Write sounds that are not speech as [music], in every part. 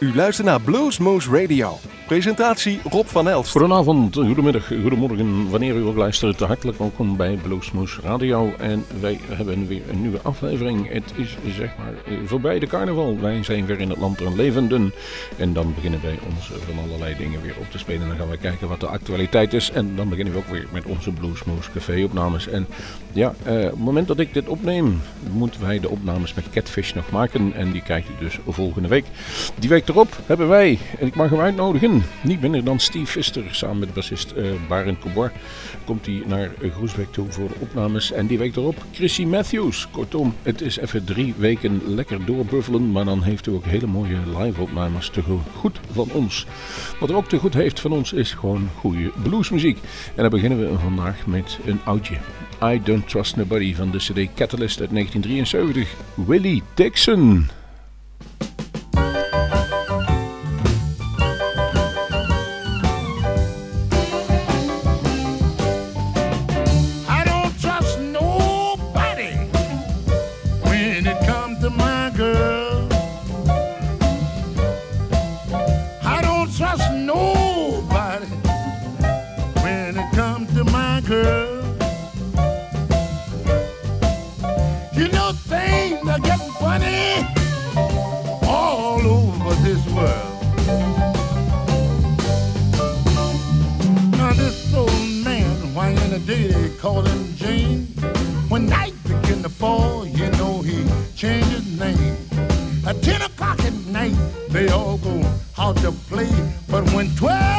U luistert naar Bluesmoose Radio. Presentatie Rob van Elst. Goedenavond, goedemiddag, goedemorgen. Wanneer u ook luistert, hartelijk welkom bij Bluesmoose Radio. En wij hebben weer een nieuwe aflevering. Het is zeg maar voorbij de carnaval. Wij zijn weer in het land der levenden. En dan beginnen wij ons van allerlei dingen weer op te spelen. Dan gaan we kijken wat de actualiteit is. En dan beginnen we ook weer met onze Bluesmoose Café opnames. En ja, eh, op het moment dat ik dit opneem, moeten wij de opnames met Catfish nog maken. En die kijkt u dus volgende week. Die week erop hebben wij, en ik mag hem uitnodigen, niet minder dan Steve Fister samen met bassist uh, Barend Cobor komt hij naar Groesbeek toe voor de opnames. En die week erop Chrissy Matthews. Kortom, het is even drie weken lekker doorbuffelen, maar dan heeft u ook hele mooie live opnames te goed van ons. Wat er ook te goed heeft van ons is gewoon goede bluesmuziek. En dan beginnen we vandaag met een oudje. I Don't Trust Nobody van de CD Catalyst uit 1973. Willie Dixon. day they call him Jane. When night began to fall, you know he changed his name. At 10 o'clock at night, they all go out to play. But when 12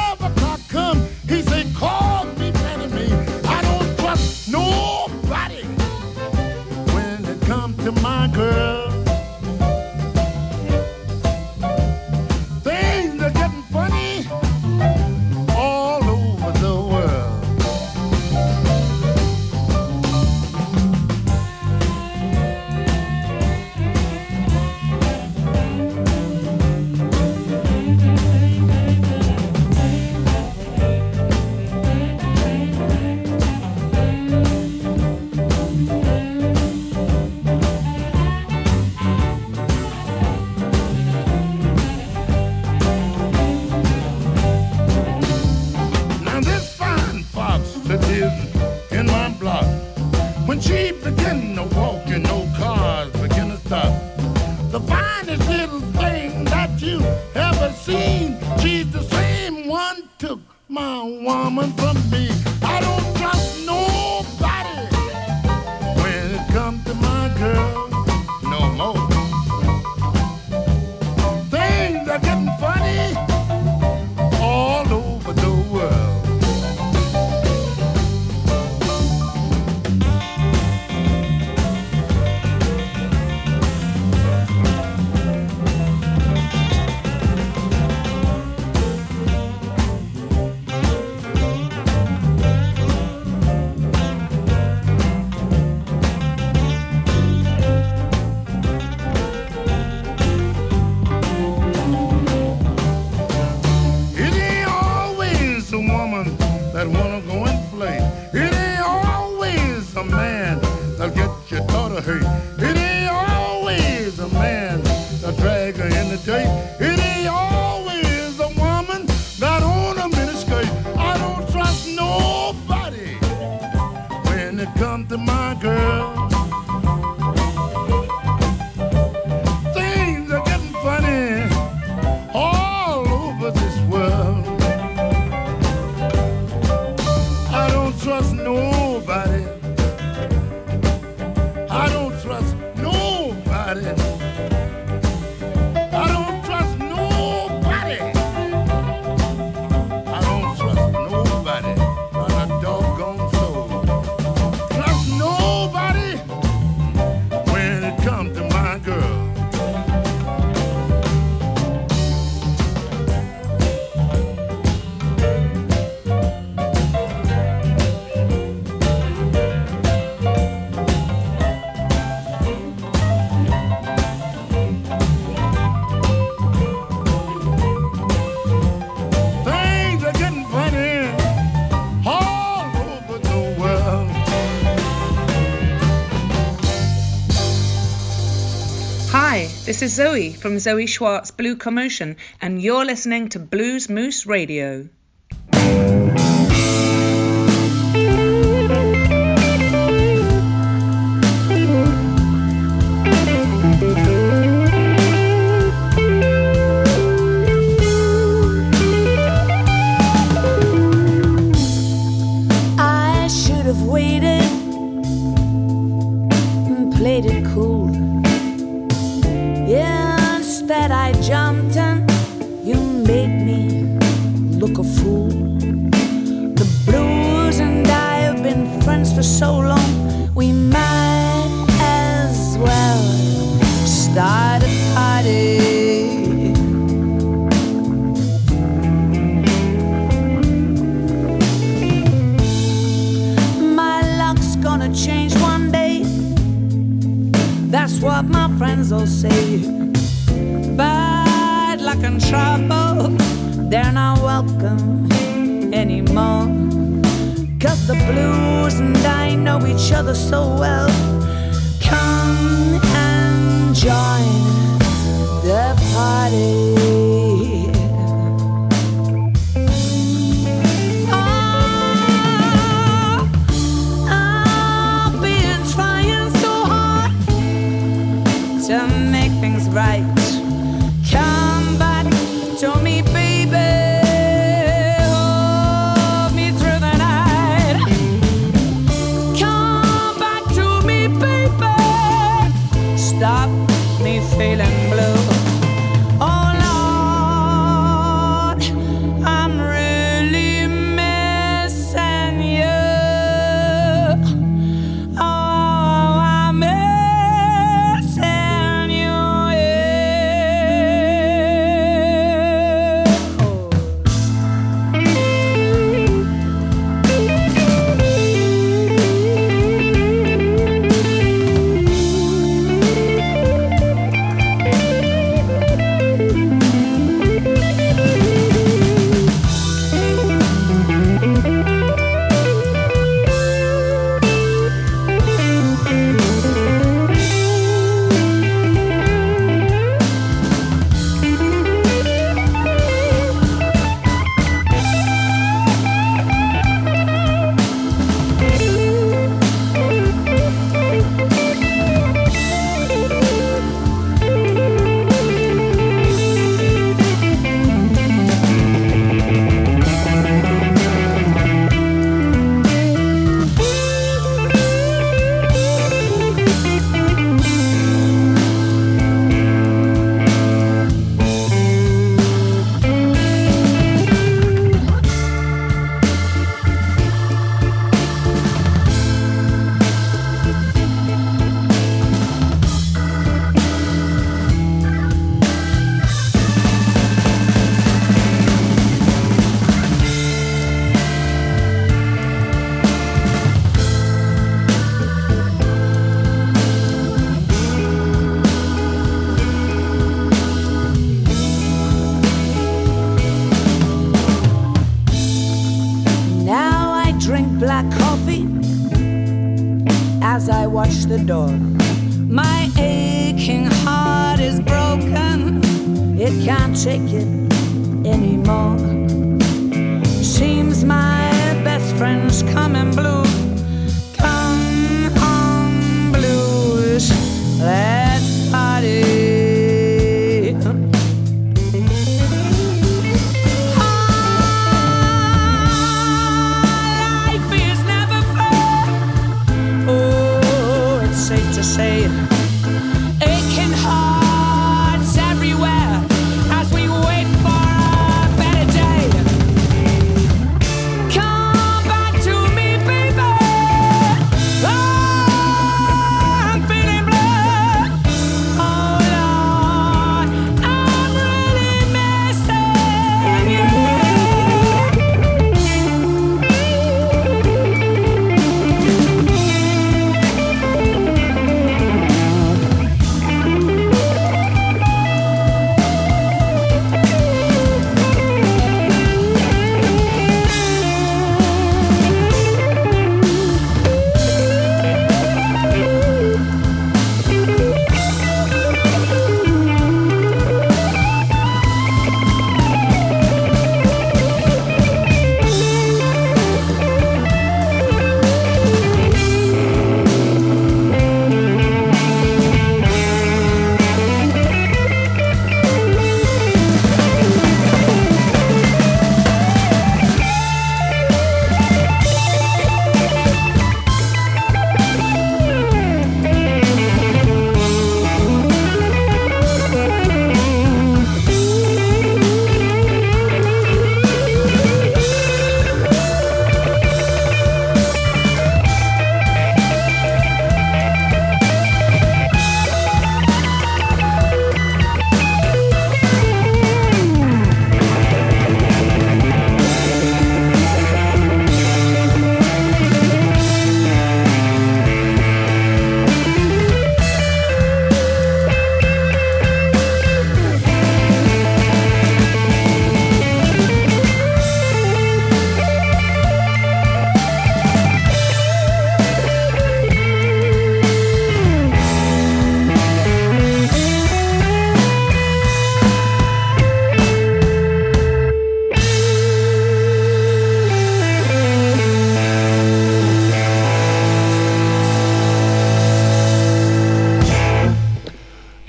that'll get your daughter hurt. It ain't always a man that drag her in the dirt. This is Zoe from Zoe Schwartz Blue Commotion, and you're listening to Blues Moose Radio. mountain, you made me look a fool. The blues and I have been friends for so long, we might as well start a party. My luck's gonna change one day, that's what my friends all say talking trouble, they're not welcome anymore. Cause the blues and I know each other so well. Come and join the party.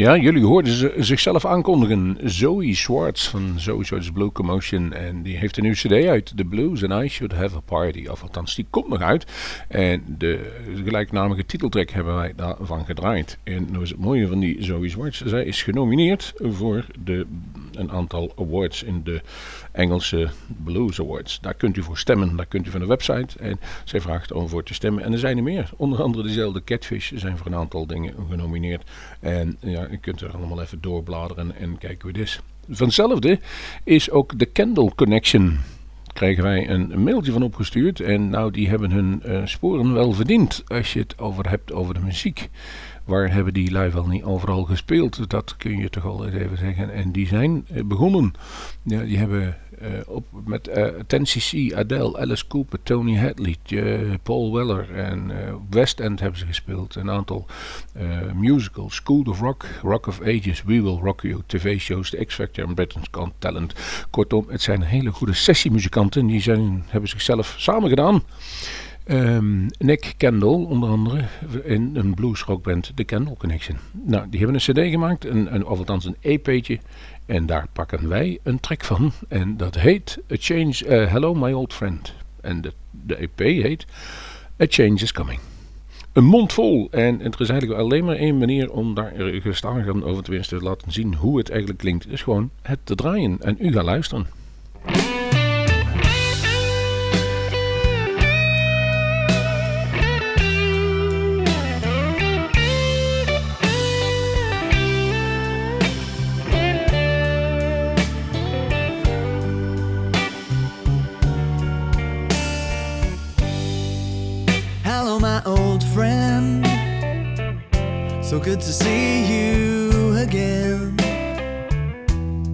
Ja, jullie hoorden ze zichzelf aankondigen. Zoe Swartz van Zoe Swartz Blue Commotion. En die heeft een nieuwe cd uit. The Blues and I Should Have a Party. Of althans, die komt nog uit. En de gelijknamige titeltrack hebben wij daarvan gedraaid. En nou is het mooie van die Zoe Swartz. Zij is genomineerd voor de, een aantal awards in de Engelse Blues Awards. Daar kunt u voor stemmen. Daar kunt u van de website. En zij vraagt om voor te stemmen. En er zijn er meer. Onder andere dezelfde Catfish zijn voor een aantal dingen genomineerd. En ja, je kunt er allemaal even doorbladeren en kijken hoe het is. Vanzelfde is ook de Kendall Connection. Krijgen wij een mailtje van opgestuurd. En nou, die hebben hun uh, sporen wel verdiend. Als je het over hebt over de muziek. Waar hebben die lui wel niet overal gespeeld? Dat kun je toch al eens even zeggen. En die zijn eh, begonnen. Ja, die hebben op, met uh, Tennessee, Adele, Alice Cooper, Tony Hadley, Paul Weller en West End hebben ze gespeeld. Een aantal musicals, School of Rock, Rock of Ages, We Will Rock You, tv-shows, The X Factor en Britain's Got Talent. Kortom, het zijn hele goede sessiemuzikanten. Die zijn, hebben zichzelf samen gedaan. Um, Nick Kendall, onder andere, in een bluesrockband, The Kendall Connection. Nou, die hebben een cd gemaakt, een, een, of althans een EP'tje. En daar pakken wij een track van. En dat heet A Change, uh, Hello My Old Friend. En de, de EP heet A Change Is Coming. Een mond vol. En er is eigenlijk alleen maar één manier om daar gestagen over te laten zien hoe het eigenlijk klinkt. is gewoon het te draaien. En u gaat luisteren. To see you again.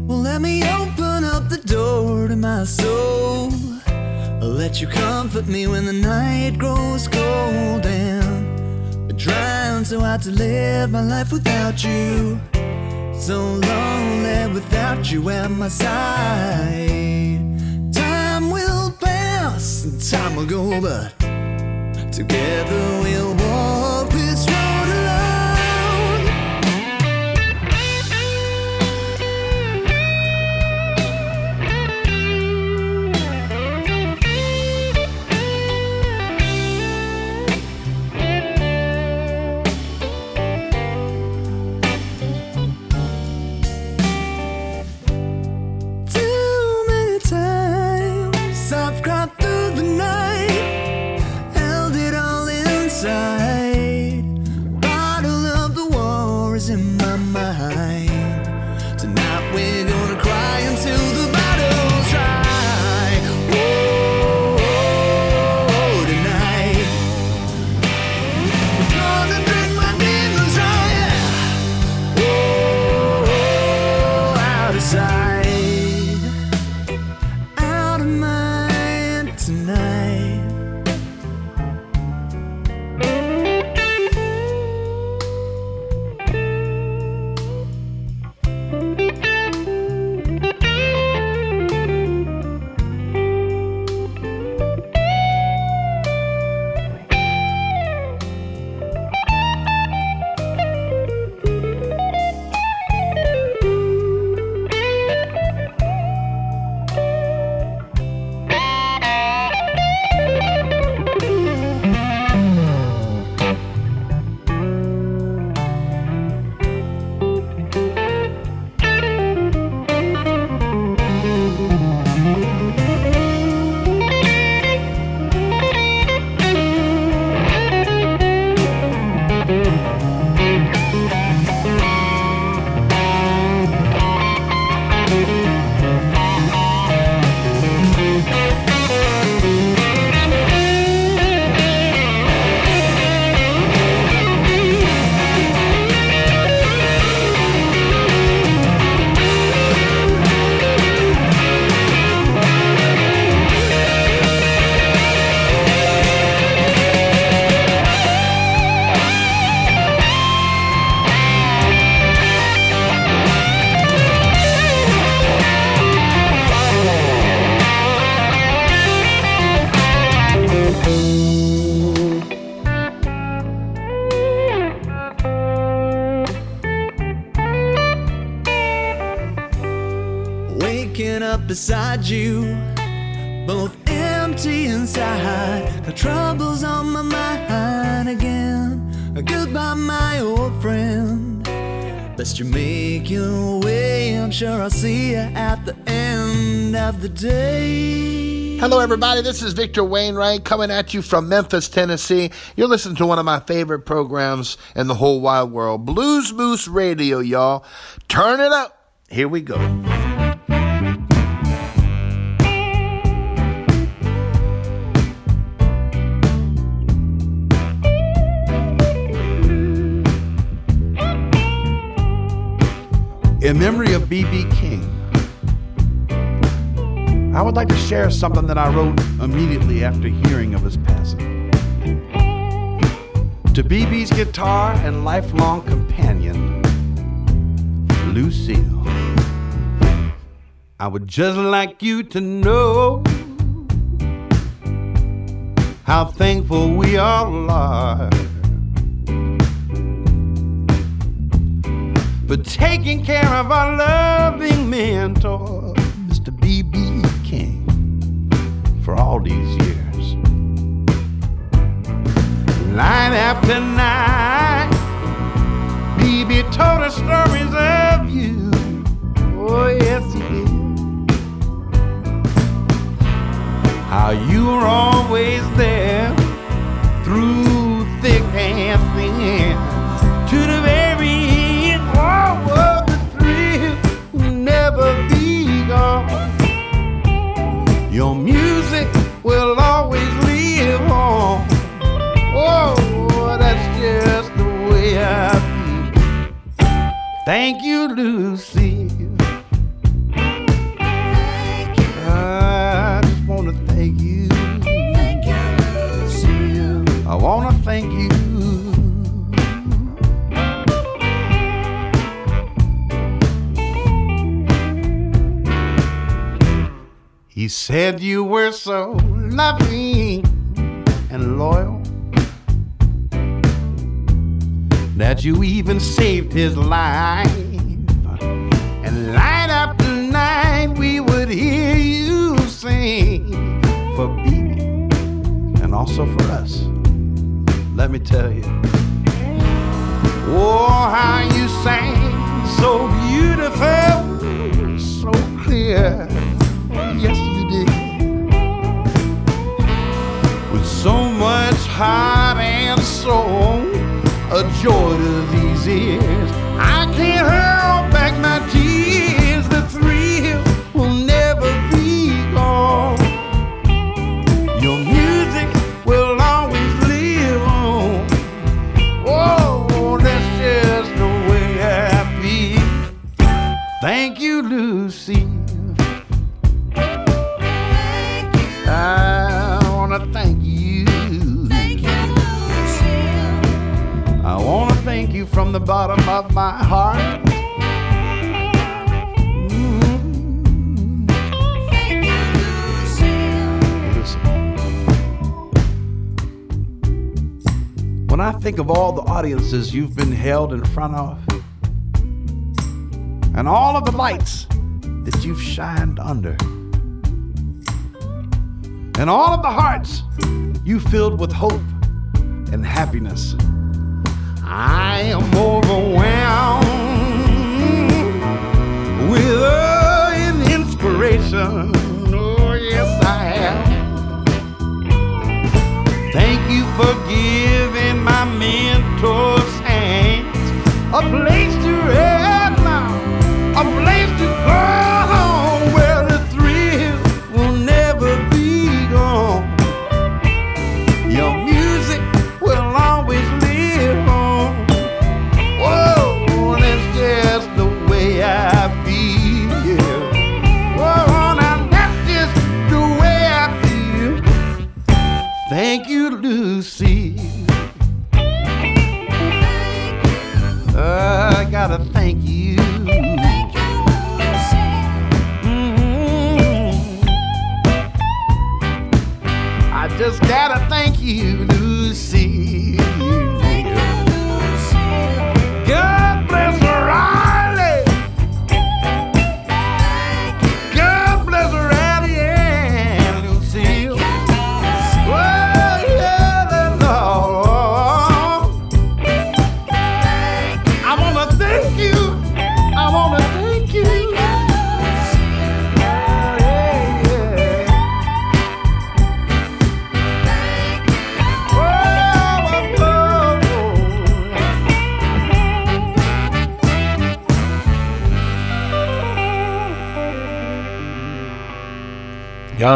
Well, let me open up the door to my soul. I'll let you comfort me when the night grows cold and I trying so hard to live my life without you. So lonely without you at my side. Time will pass and time will go, but together we'll walk this Goodbye, my old friend. Best you make your way. I'm sure I'll see you at the end of the day. Hello, everybody. This is Victor Wainwright coming at you from Memphis, Tennessee. You're listening to one of my favorite programs in the whole wide world, Blues Moose Radio, y'all. Turn it up. Here we go. In memory of B.B. King, I would like to share something that I wrote immediately after hearing of his passing. To B.B.'s guitar and lifelong companion, Lucille, I would just like you to know how thankful we all are for taking care of our loving mentor, Mr. B.B. King, for all these years. Night after night, B.B. told us stories of you. Oh, yes, he did. How you were always there through thick and Thank you, Lucy. I just want to thank you. Thank you, Lucille. I want to thank you. He said you were so loving and loyal that you even saved his life. And night after night, we would hear you sing for BB and also for us. Let me tell you. Oh, how you sang so beautiful, so clear. Yes, you did. With so much heart and soul, a joy to these ears. I can't hold back my tears. Bottom of my heart. Mm. Listen. When I think of all the audiences you've been held in front of, and all of the lights that you've shined under, and all of the hearts you filled with hope and happiness. I am overwhelmed with uh, an inspiration. Oh, yes, I am. Thank you for giving my mentor's hands a place to rest now, a place to go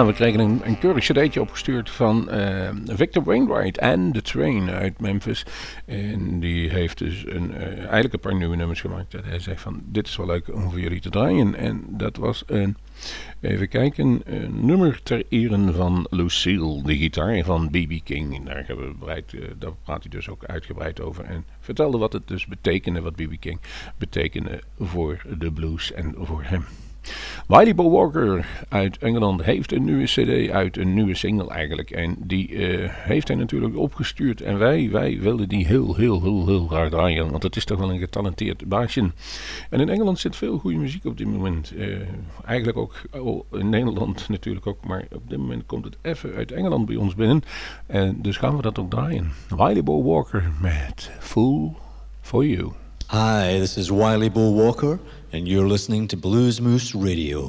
We kregen een, een keurig cd'tje opgestuurd van uh, Victor Wainwright en The Train uit Memphis. En die heeft dus een, uh, eigenlijk een paar nieuwe nummers gemaakt. Hij zei van, dit is wel leuk om voor jullie te draaien. En dat was een, even kijken, een nummer ter ere van Lucille, de gitaar van B.B. King. En daar, hebben we bereid, uh, daar praat hij dus ook uitgebreid over. En vertelde wat het dus betekende, wat B.B. King betekende voor de blues en voor hem. Wiley Bo Walker uit Engeland heeft een nieuwe cd uit, een nieuwe single eigenlijk. En die uh, heeft hij natuurlijk opgestuurd. En wij, wij wilden die heel, heel, heel, heel graag draaien. Want het is toch wel een getalenteerd baasje. En in Engeland zit veel goede muziek op dit moment. Uh, eigenlijk ook oh, in Nederland [laughs] natuurlijk ook. Maar op dit moment komt het even uit Engeland bij ons binnen. En dus gaan we dat ook draaien. Wiley Bo Walker met Fool for You. Hi, this is Wiley Bo Walker. and you're listening to Blues Moose Radio.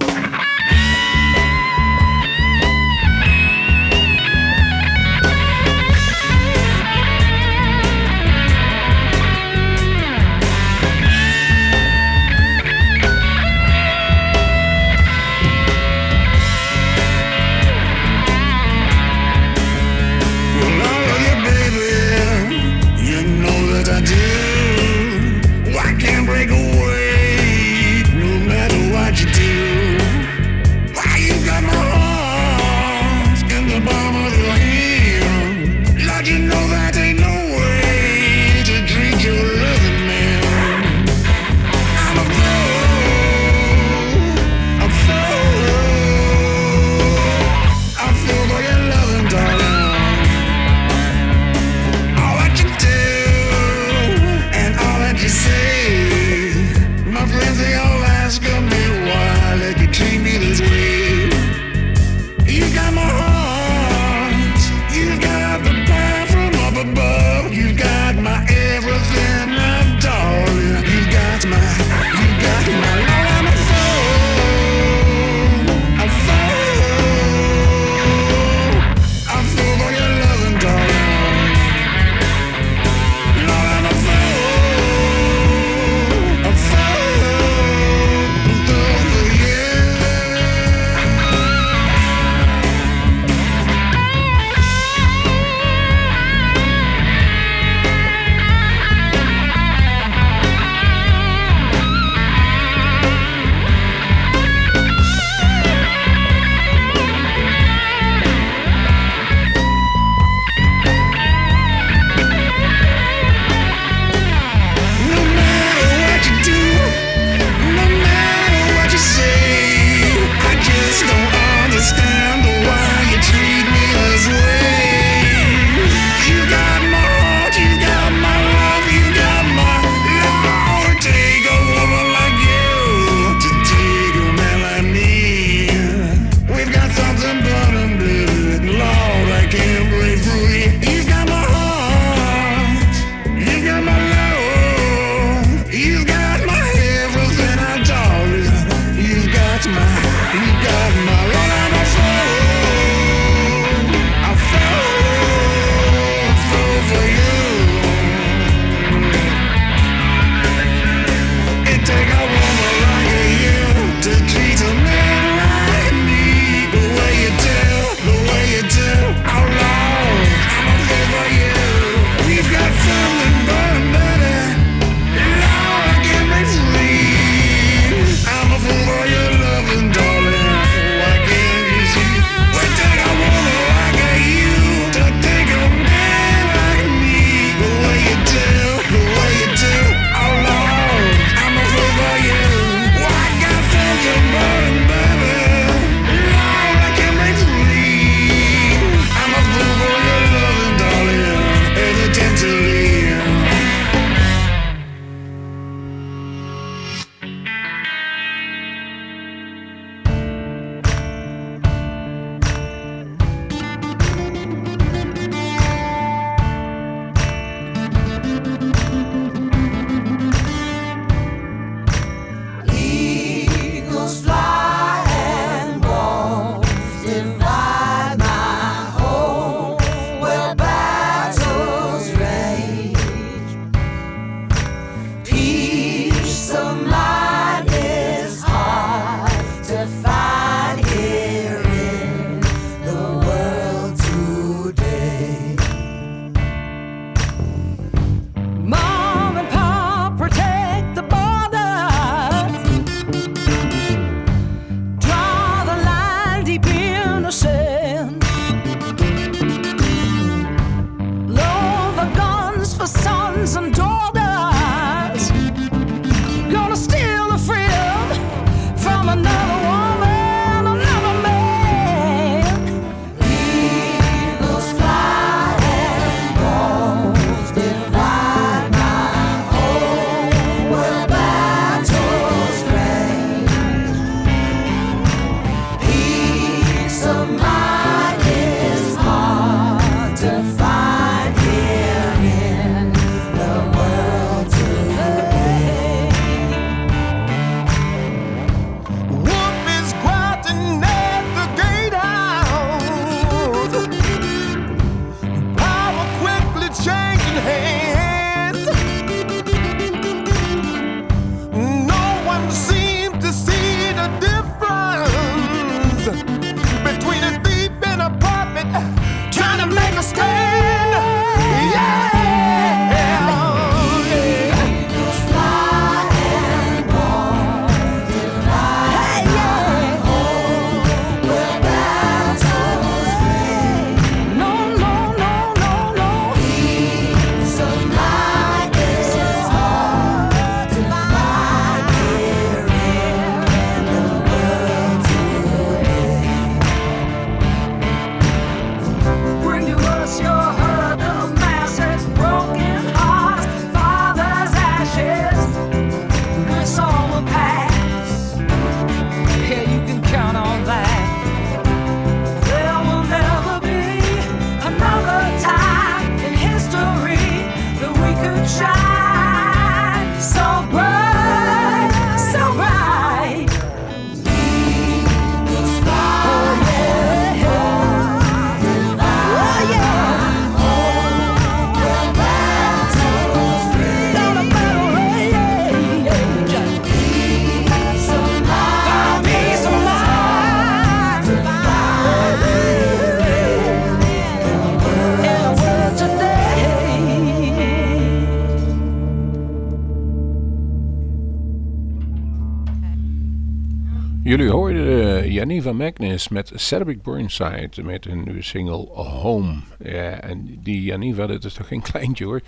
Jullie hoorden uh, Janiva Magnus met Cedric Burnside met een nieuwe single Home. Ja, en die Janiva, dat is toch geen [laughs] kleintje hoor.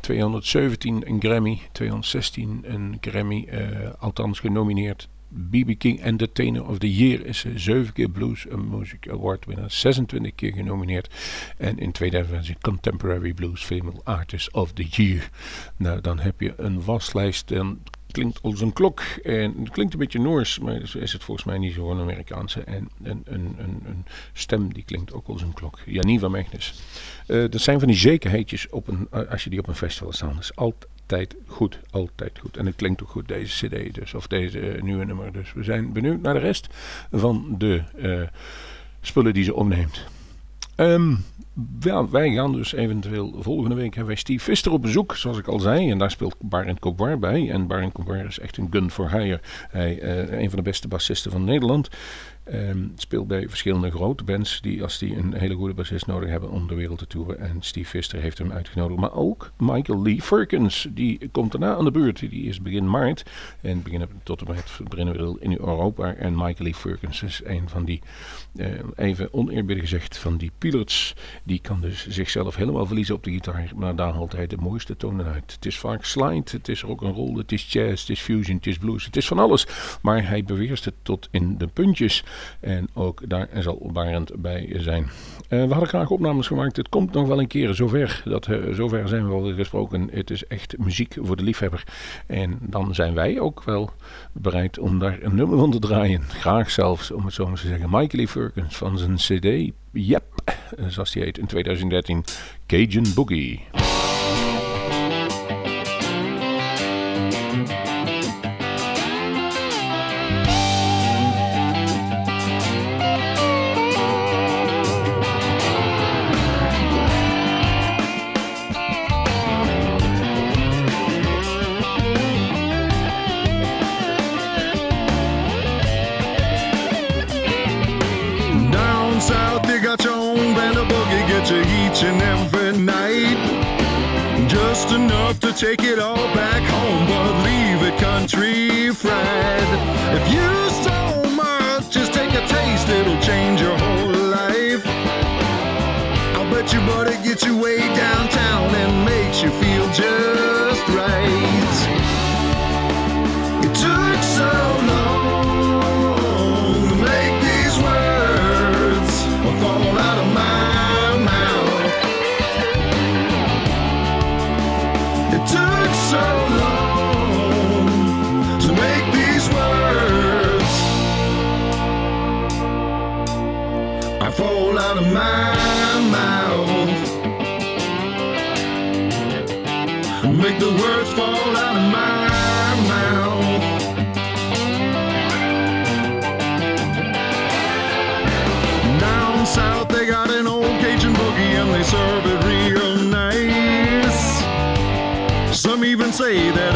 217 een Grammy, 216 een Grammy, eh, althans genomineerd. BB King Entertainer of the Year is ze 7 keer Blues Music Award winnaar, 26 keer genomineerd. En in 2000 Contemporary Blues Female Artist of the Year. Nou, dan heb je een waslijst. Dan klinkt als een klok. En het klinkt een beetje Noors, maar is het volgens mij niet zo een Amerikaanse. En een, een, een, een stem die klinkt ook als een klok. Janiva Magnus. Eh, dat zijn van die zekerheidjes op een, als je die op een festival staan. Dat is altijd goed, altijd goed. En het klinkt ook goed, deze cd dus, of deze eh, nieuwe nummer. Dus we zijn benieuwd naar de rest van de eh, spullen die ze opneemt. Ehm, ja, wij gaan dus eventueel volgende week hebben wij Steve Vister op bezoek, zoals ik al zei. En daar speelt Barend Cobar bij. En Barend Cobar is echt een gun for hire. Hij eh een van de beste bassisten van Nederland. Ehm, speelt bij verschillende grote bands die als die een hele goede bassist nodig hebben om de wereld te toeren. En Steve Vister heeft hem uitgenodigd. Maar ook Michael Lee Firkins, die komt daarna aan de beurt. Die is begin maart en beginnen tot en met begin april in Europa. En Michael Lee Firkins is een van die, even oneerbiedig gezegd, van die pilots. Die kan dus zichzelf helemaal verliezen op de gitaar, maar daar haalt hij de mooiste tonen uit. Het is vaak slide, het is rock and roll, het is jazz, het is fusion, het is blues, het is van alles. Maar hij beweert het tot in de puntjes. En ook daar zal Barend bij zijn. Eh, we hadden graag opnames gemaakt. Het komt nog wel een keer zover. Dat, eh, zover zijn we al gesproken. Het is echt muziek voor de liefhebber. En dan zijn wij ook wel bereid om daar een nummer van te draaien. Graag zelfs, om het zo maar te zeggen. Michael Lee Van zijn cd. Yep, zoals die heet in 2013. Cajun Boogie. Take it all back home, but leave it country fried. see that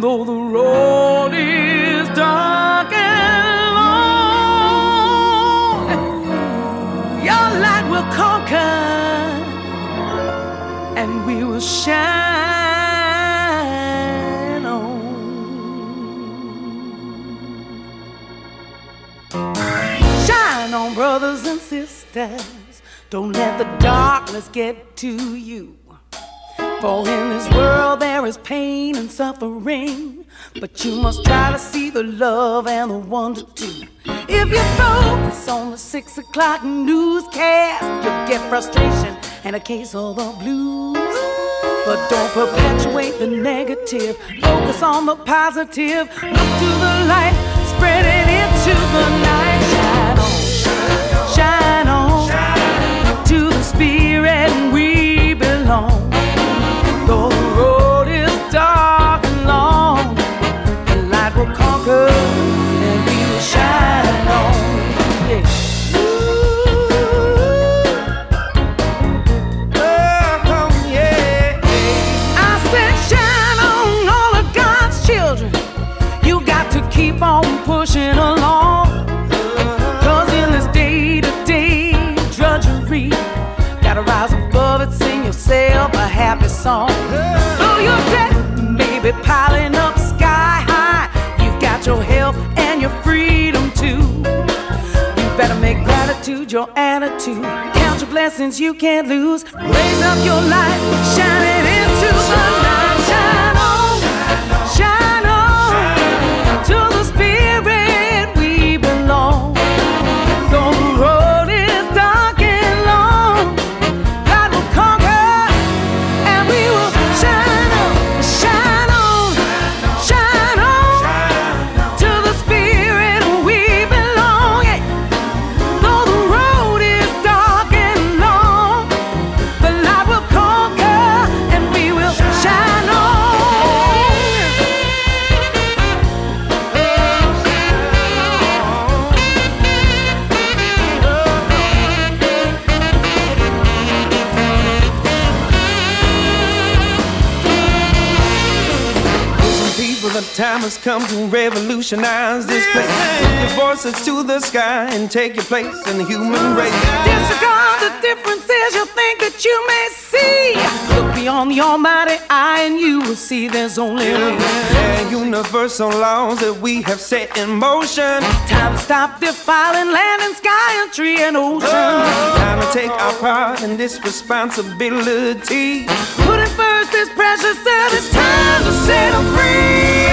Though the road is dark and long, your light will conquer and we will shine on. Shine on, brothers and sisters. Don't let the darkness get to you. For in this world there is pain and suffering. But you must try to see the love and the wonder too. If you focus on the six o'clock newscast, you'll get frustration and a case of the blues. But don't perpetuate the negative. Focus on the positive. Look to the light, spread it into the night. Shine on, shine on, shine on. to the spirit we belong. Your attitude. Count your blessings you can't lose. Raise up your light, shine it into the night. Shine on, shine on, to the time has come to revolutionize this place. Lift your voices to the sky and take your place in the human race. Disregard that you may see. Look beyond the almighty eye, and you will see there's only. Yeah, universal laws that we have set in motion. Time to stop defiling land and sky and tree and ocean. Oh, time to take our part in this responsibility. Putting first this precious service, time to set free.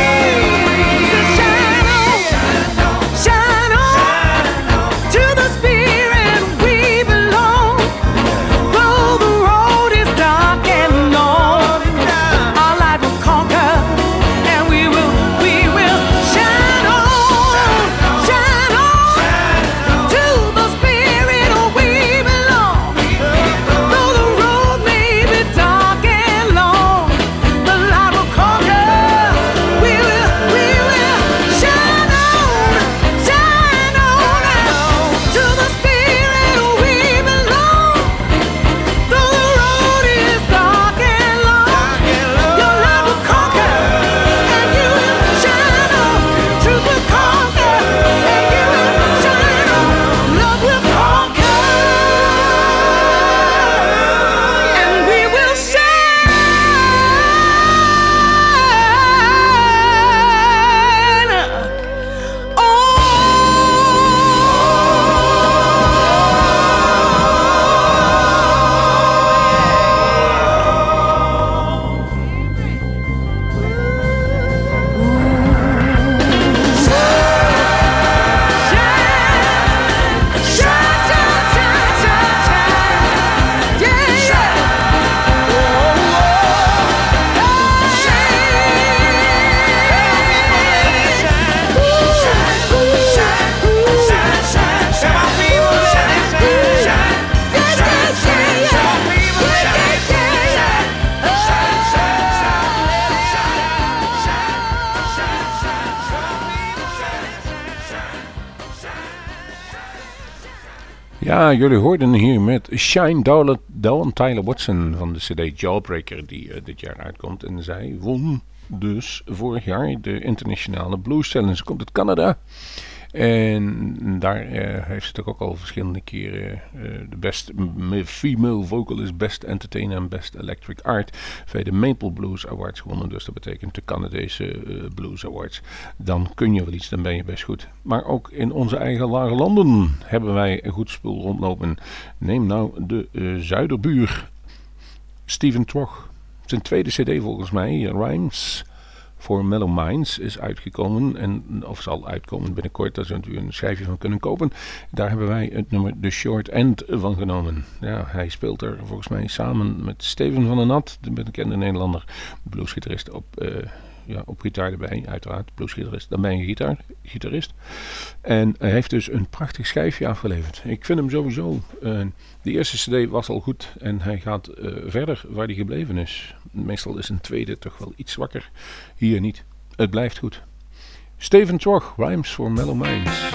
Ja, jullie hoorden hier met Shine Dawn, Dawn Tyler Watson van de CD Jawbreaker die eh, dit jaar uitkomt. En zij won dus vorig jaar de internationale Blues Challenge. Ze komt uit Canada. En daar eh, heeft ze toch ook al verschillende keren eh, de best female vocalist, best entertainer en best electric art bij de Maple Blues Awards gewonnen. Dus dat betekent de Canadese eh, Blues Awards. Dan kun je wel iets, dan ben je best goed. Maar ook in onze eigen lage landen hebben wij een goed spul rondlopen. Neem nou de zuiderbuur Steven Trog. Zijn tweede cd volgens mij, Rhymes voor Mellow Minds is uitgekomen en of zal uitkomen binnenkort. Daar zult u een schijfje van kunnen kopen. Daar hebben wij het nummer The Short End van genomen. Ja, hij speelt er volgens mij samen met Steven van der Nat, de bekende Nederlander, bluesgitarist op, eh, ja, op gitaar erbij, uiteraard. Bluesgitarist, dan ben je gitaar, gitarist. En hij heeft dus een prachtig schijfje afgeleverd. Ik vind hem sowieso. eh, de eerste CD was al goed en hij gaat eh, verder waar hij gebleven is. Meestal is een tweede toch wel iets zwakker. Hier niet. Het blijft goed. Steven Trog, Rhymes for Mellow Minds.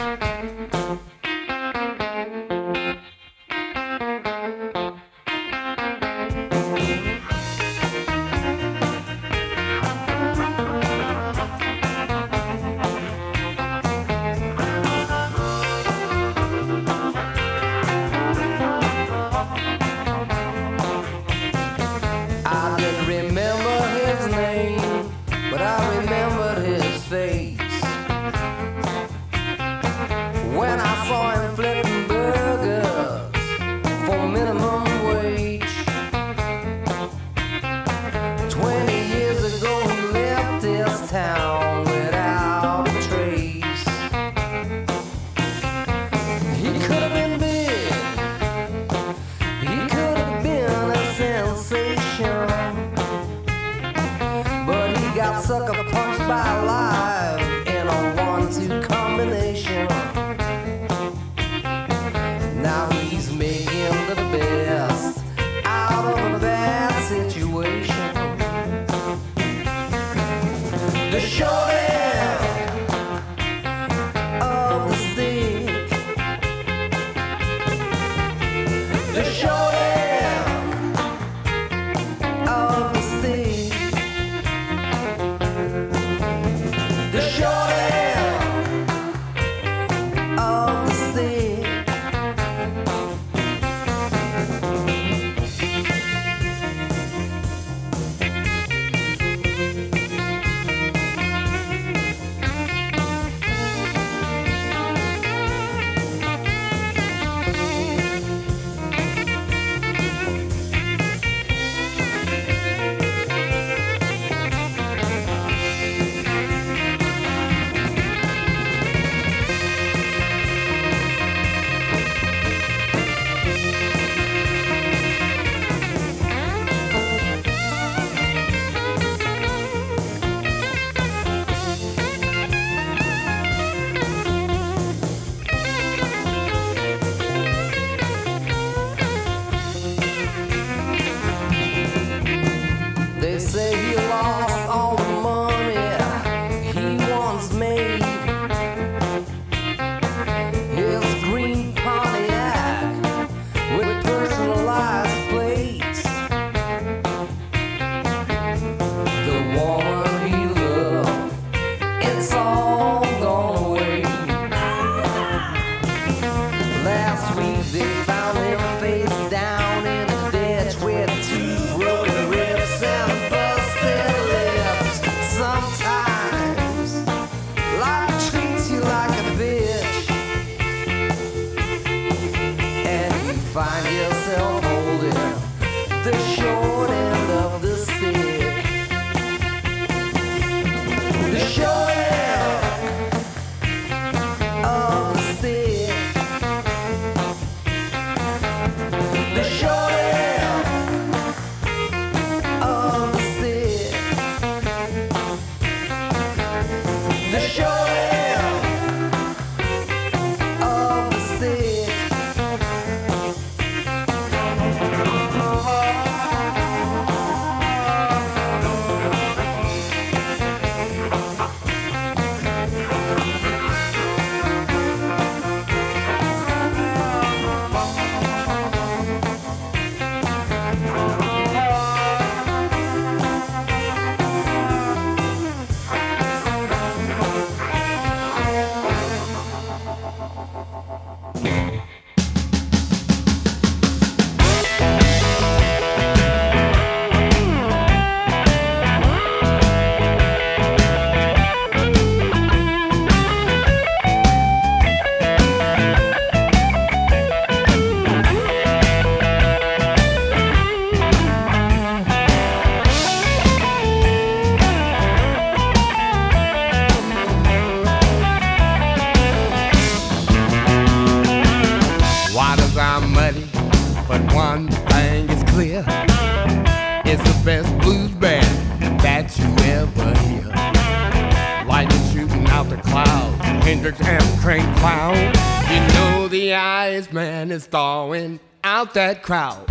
out that crowd.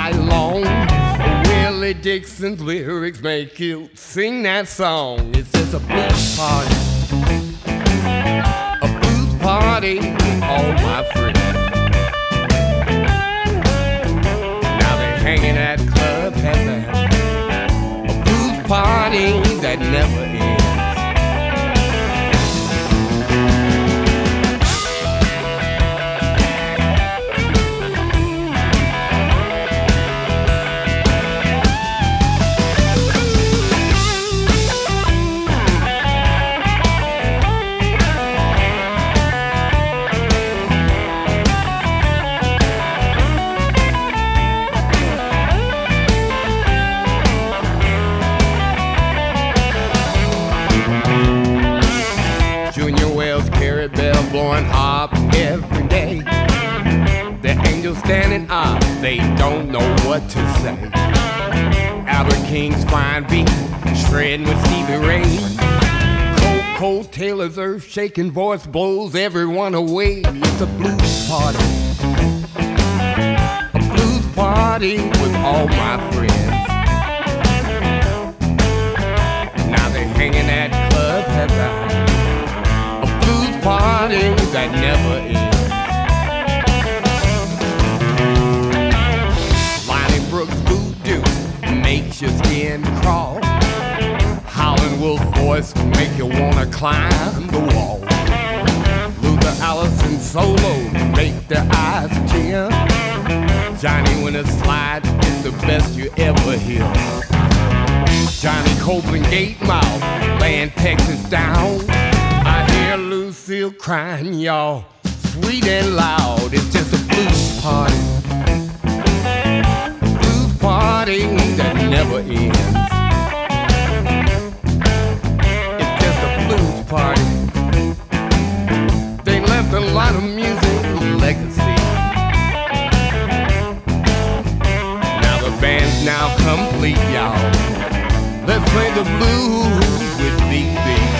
night long. Willie Dixon's lyrics make you sing that song. It's just a blues party, a blues party, all my friends. Now they're hanging at Club Heaven, a blues party that never. They don't know what to say. Albert King's fine beat, shredding with Stevie Ray. Cold, cold Taylor's earth shaking voice blows everyone away. It's a blues party. A blues party with all my friends. Now they're hanging at Club Heaven. A blues party that never ends. Your skin crawl. Howlin' Wolf voice will make you wanna climb the wall. Luther Allison solo make their eyes tear. Johnny Winter slide is the best you ever hear. Johnny Copeland gate mouth laying Texas down. I hear Lucille crying, y'all, sweet and loud. It's just a blues party party that never ends. It's just a blues party. They left a lot of music legacy. Now the band's now complete, y'all. Let's play the blues with Big Big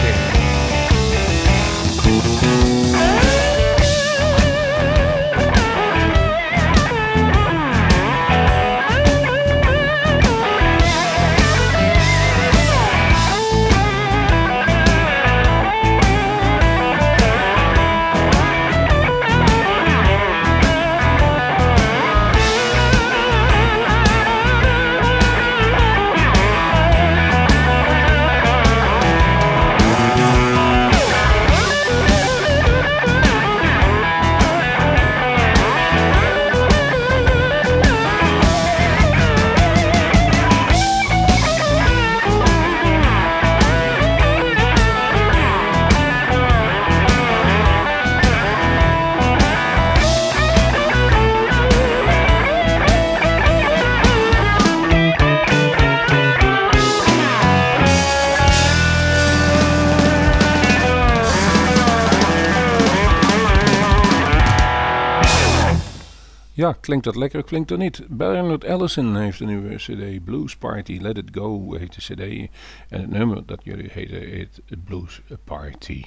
Ja, klinkt dat lekker, klinkt dat niet. Bernard Allison heeft een nieuwe cd, Blues Party, Let It Go heet de cd. En het nummer dat jullie heten heet Blues Party.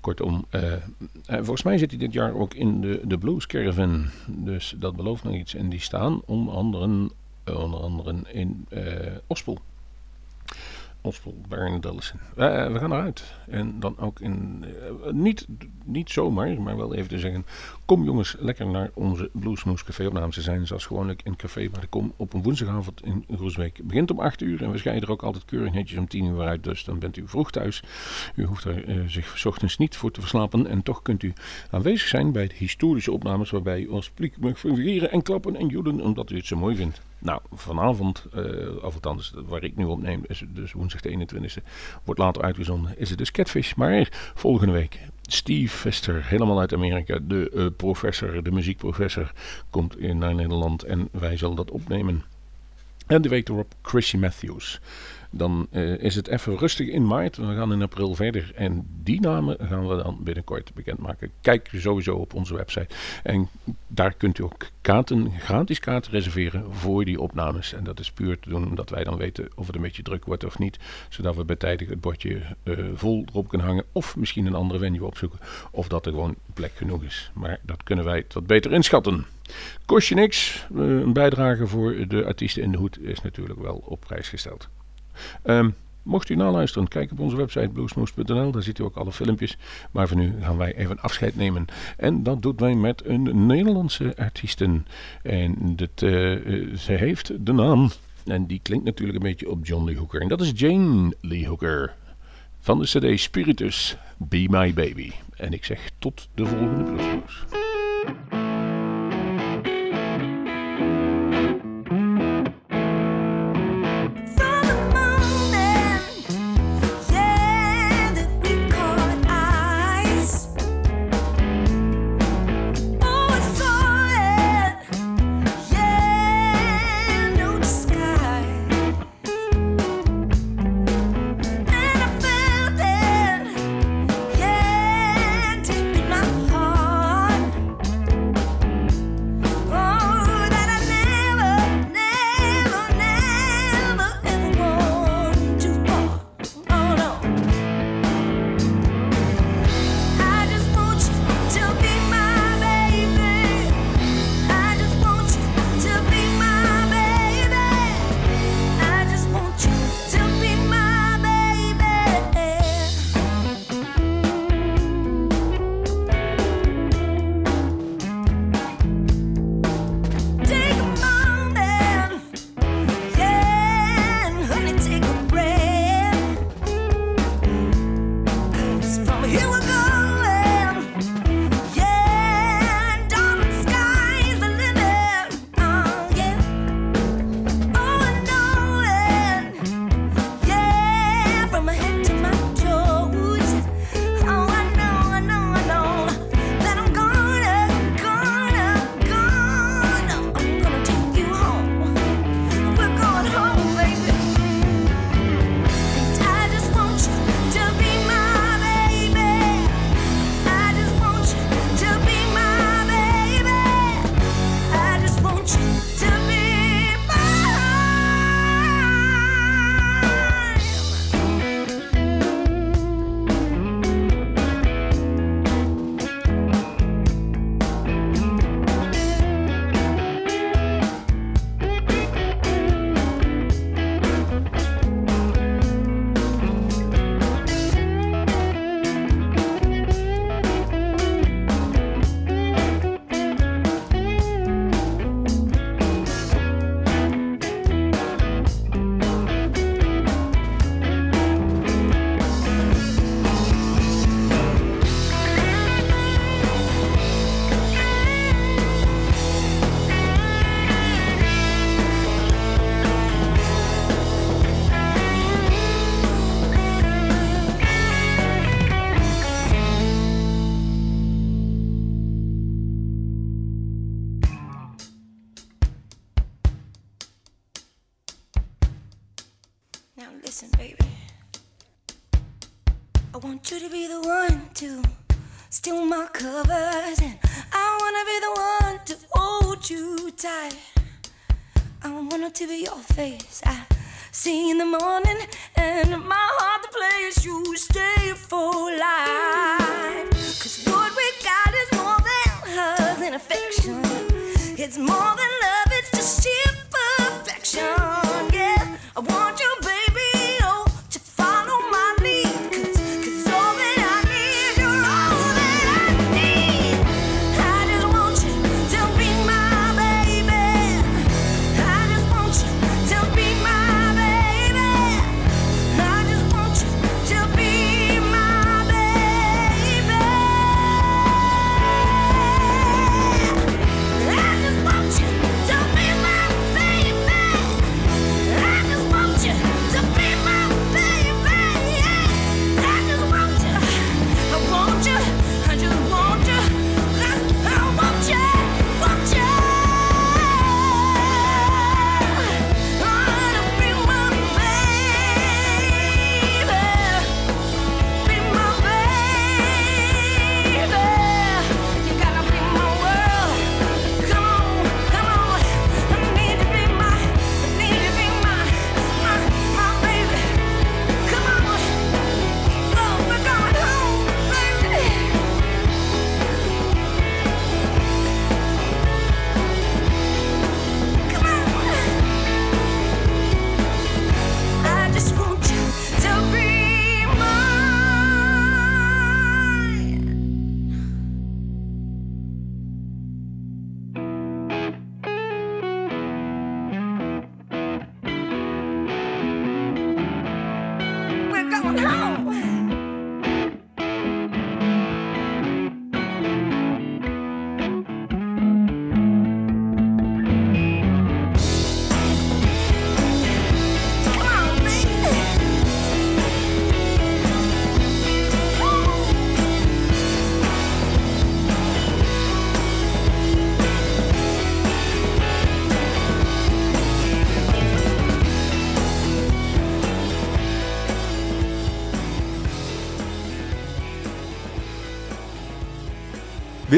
Kortom, eh, eh, volgens mij zit hij dit jaar ook in de, de Blues Caravan. Dus dat belooft nog iets. En die staan onder andere, eh, onder andere in Ospel. Ospel, Bernard Allison. Eh, we gaan eruit. En dan ook in, eh, niet, niet zomaar, maar wel even te zeggen. Kom jongens, lekker naar onze Bluesmoes Café opnames. Ze zijn zoals gewoonlijk in café waar ik kom op een woensdagavond in Groesbeek. Begint om 8 uur en we scheiden er ook altijd keurig netjes om 10 uur uit. Dus dan bent u vroeg thuis. U hoeft er eh, zich 's ochtends niet voor te verslapen. En toch kunt u aanwezig zijn bij de historische opnames waarbij u als publiek mag fungeren en klappen en joelen omdat u het zo mooi vindt. Nou, vanavond, eh of althans waar ik nu opneem, is het dus woensdag de 21e, wordt later uitgezonden, is het dus Catfish. Maar volgende week, Steve Vester, helemaal uit Amerika, de eh, professor, de muziekprofessor, komt in naar Nederland en wij zullen dat opnemen. En de week erop Chrissy Matthews. Dan eh, is het even rustig in maart. We gaan in april verder. En die namen gaan we dan binnenkort bekendmaken. Kijk sowieso op onze website. En daar kunt u ook kaarten, gratis kaarten reserveren voor die opnames. En dat is puur te doen omdat wij dan weten of het een beetje druk wordt of niet. Zodat we bijtijdig het bordje eh, vol erop kunnen hangen. Of misschien een andere venue opzoeken. Of dat er gewoon plek genoeg is. Maar dat kunnen wij wat beter inschatten. Kost je niks. Eh, een bijdrage voor de artiesten in de hoed is natuurlijk wel op prijs gesteld. Ehm, mocht u naluisteren, kijk op onze website bluesmoose.nl. Daar ziet u ook alle filmpjes. Maar voor nu gaan wij even afscheid nemen. En dat doet wij met een Nederlandse artiesten. En eh, eh, ze heeft de naam. En die klinkt natuurlijk een beetje op John Lee Hooker. En dat is Jane Lee Hooker. Van de cd Spiritus, Be My Baby. En ik zeg tot de volgende Bluesmoose.